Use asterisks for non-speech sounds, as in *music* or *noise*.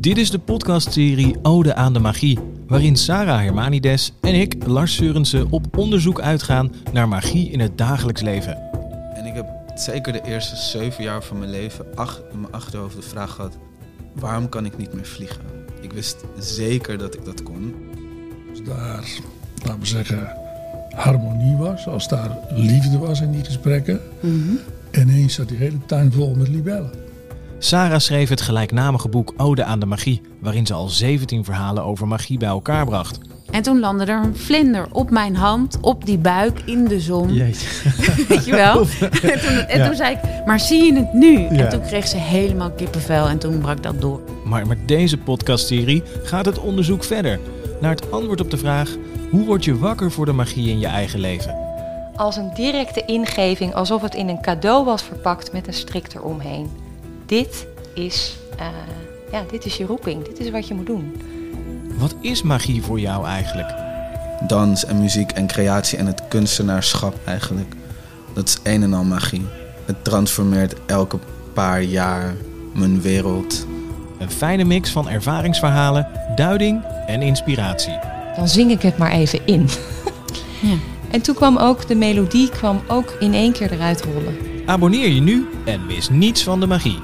Dit is de podcastserie Ode aan de Magie, waarin Sarah Hermanides en ik, Lars Seurensen, op onderzoek uitgaan naar magie in het dagelijks leven. En ik heb zeker de eerste zeven jaar van mijn leven ach, in mijn achterhoofd de vraag gehad: waarom kan ik niet meer vliegen? Ik wist zeker dat ik dat kon. Als daar, laten we zeggen, harmonie was, als daar liefde was in die gesprekken, en ineens zat die hele tuin vol met libellen. Sarah schreef het gelijknamige boek Ode aan de Magie, waarin ze al 17 verhalen over magie bij elkaar bracht. En toen landde er een vlinder op mijn hand, op die buik, in de zon. *laughs* Weet je wel? *laughs* en toen, en toen zei ik, maar zie je het nu? En toen kreeg ze helemaal kippenvel en toen brak dat door. Maar met deze podcastserie gaat het onderzoek verder naar het antwoord op de vraag: hoe word je wakker voor de magie in je eigen leven? Als een directe ingeving, alsof het in een cadeau was verpakt met een strik eromheen. Dit is, eh, ja, dit is je roeping, dit is wat je moet doen. Wat is magie voor jou eigenlijk? Dans en muziek en creatie en het kunstenaarschap eigenlijk. Dat is een en al magie. Het transformeert elke paar jaar mijn wereld. Een fijne mix van ervaringsverhalen, duiding en inspiratie. Dan zing ik het maar even in. *laughs* Ja. En toen kwam ook de melodie kwam ook in één keer eruit rollen. Abonneer je nu en mis niets van de magie.